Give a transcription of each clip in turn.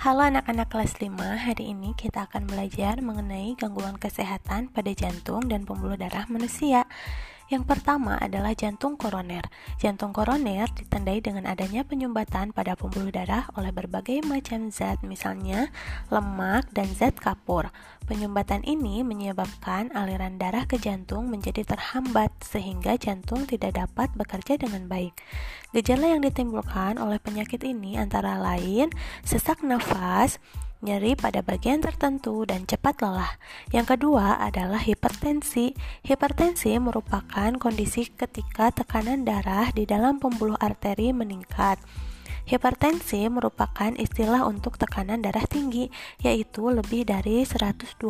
Halo anak-anak kelas 5, hari ini kita akan belajar mengenai gangguan kesehatan pada jantung dan pembuluh darah manusia. Yang pertama adalah jantung koroner. Jantung koroner ditandai dengan adanya penyumbatan pada pembuluh darah oleh berbagai macam zat, misalnya lemak dan zat kapur. Penyumbatan ini menyebabkan aliran darah ke jantung menjadi terhambat sehingga jantung tidak dapat bekerja dengan baik. Gejala yang ditimbulkan oleh penyakit ini antara lain sesak nafas, nyeri pada bagian tertentu, dan cepat lelah. Yang kedua adalah hipertensi. Hipertensi merupakan kondisi ketika tekanan darah di dalam pembuluh arteri meningkat. Hipertensi merupakan istilah untuk tekanan darah tinggi, yaitu lebih dari 120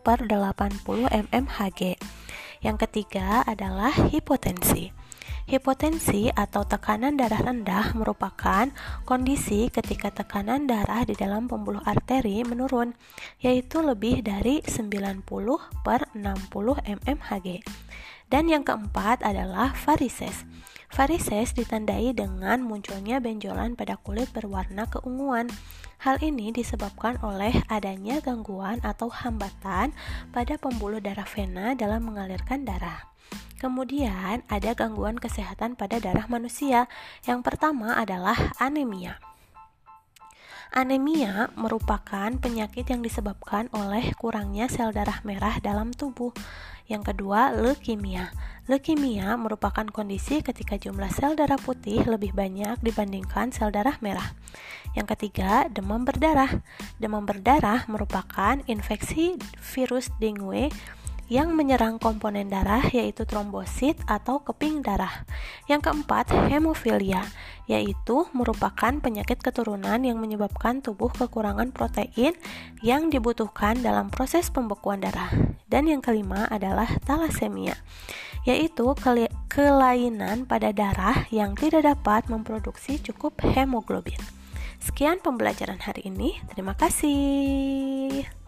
per 80 mmHg. Yang ketiga adalah hipotensi. Hipotensi atau tekanan darah rendah merupakan kondisi ketika tekanan darah di dalam pembuluh arteri menurun, yaitu lebih dari 90 per 60 mmHg. Dan yang keempat adalah varises. Varises ditandai dengan munculnya benjolan pada kulit berwarna keunguan. Hal ini disebabkan oleh adanya gangguan atau hambatan pada pembuluh darah vena dalam mengalirkan darah. Kemudian ada gangguan kesehatan pada darah manusia. Yang pertama adalah anemia. Anemia merupakan penyakit yang disebabkan oleh kurangnya sel darah merah dalam tubuh. Yang kedua, leukemia. Leukemia merupakan kondisi ketika jumlah sel darah putih lebih banyak dibandingkan sel darah merah. Yang ketiga, demam berdarah. Demam berdarah merupakan infeksi virus dengue yang menyerang komponen darah yaitu trombosit atau keping darah. Yang keempat, hemofilia, yaitu merupakan penyakit keturunan yang menyebabkan tubuh kekurangan protein yang dibutuhkan dalam proses pembekuan darah. Dan yang kelima adalah talasemia, yaitu ke kelainan pada darah yang tidak dapat memproduksi cukup hemoglobin. Sekian pembelajaran hari ini. Terima kasih.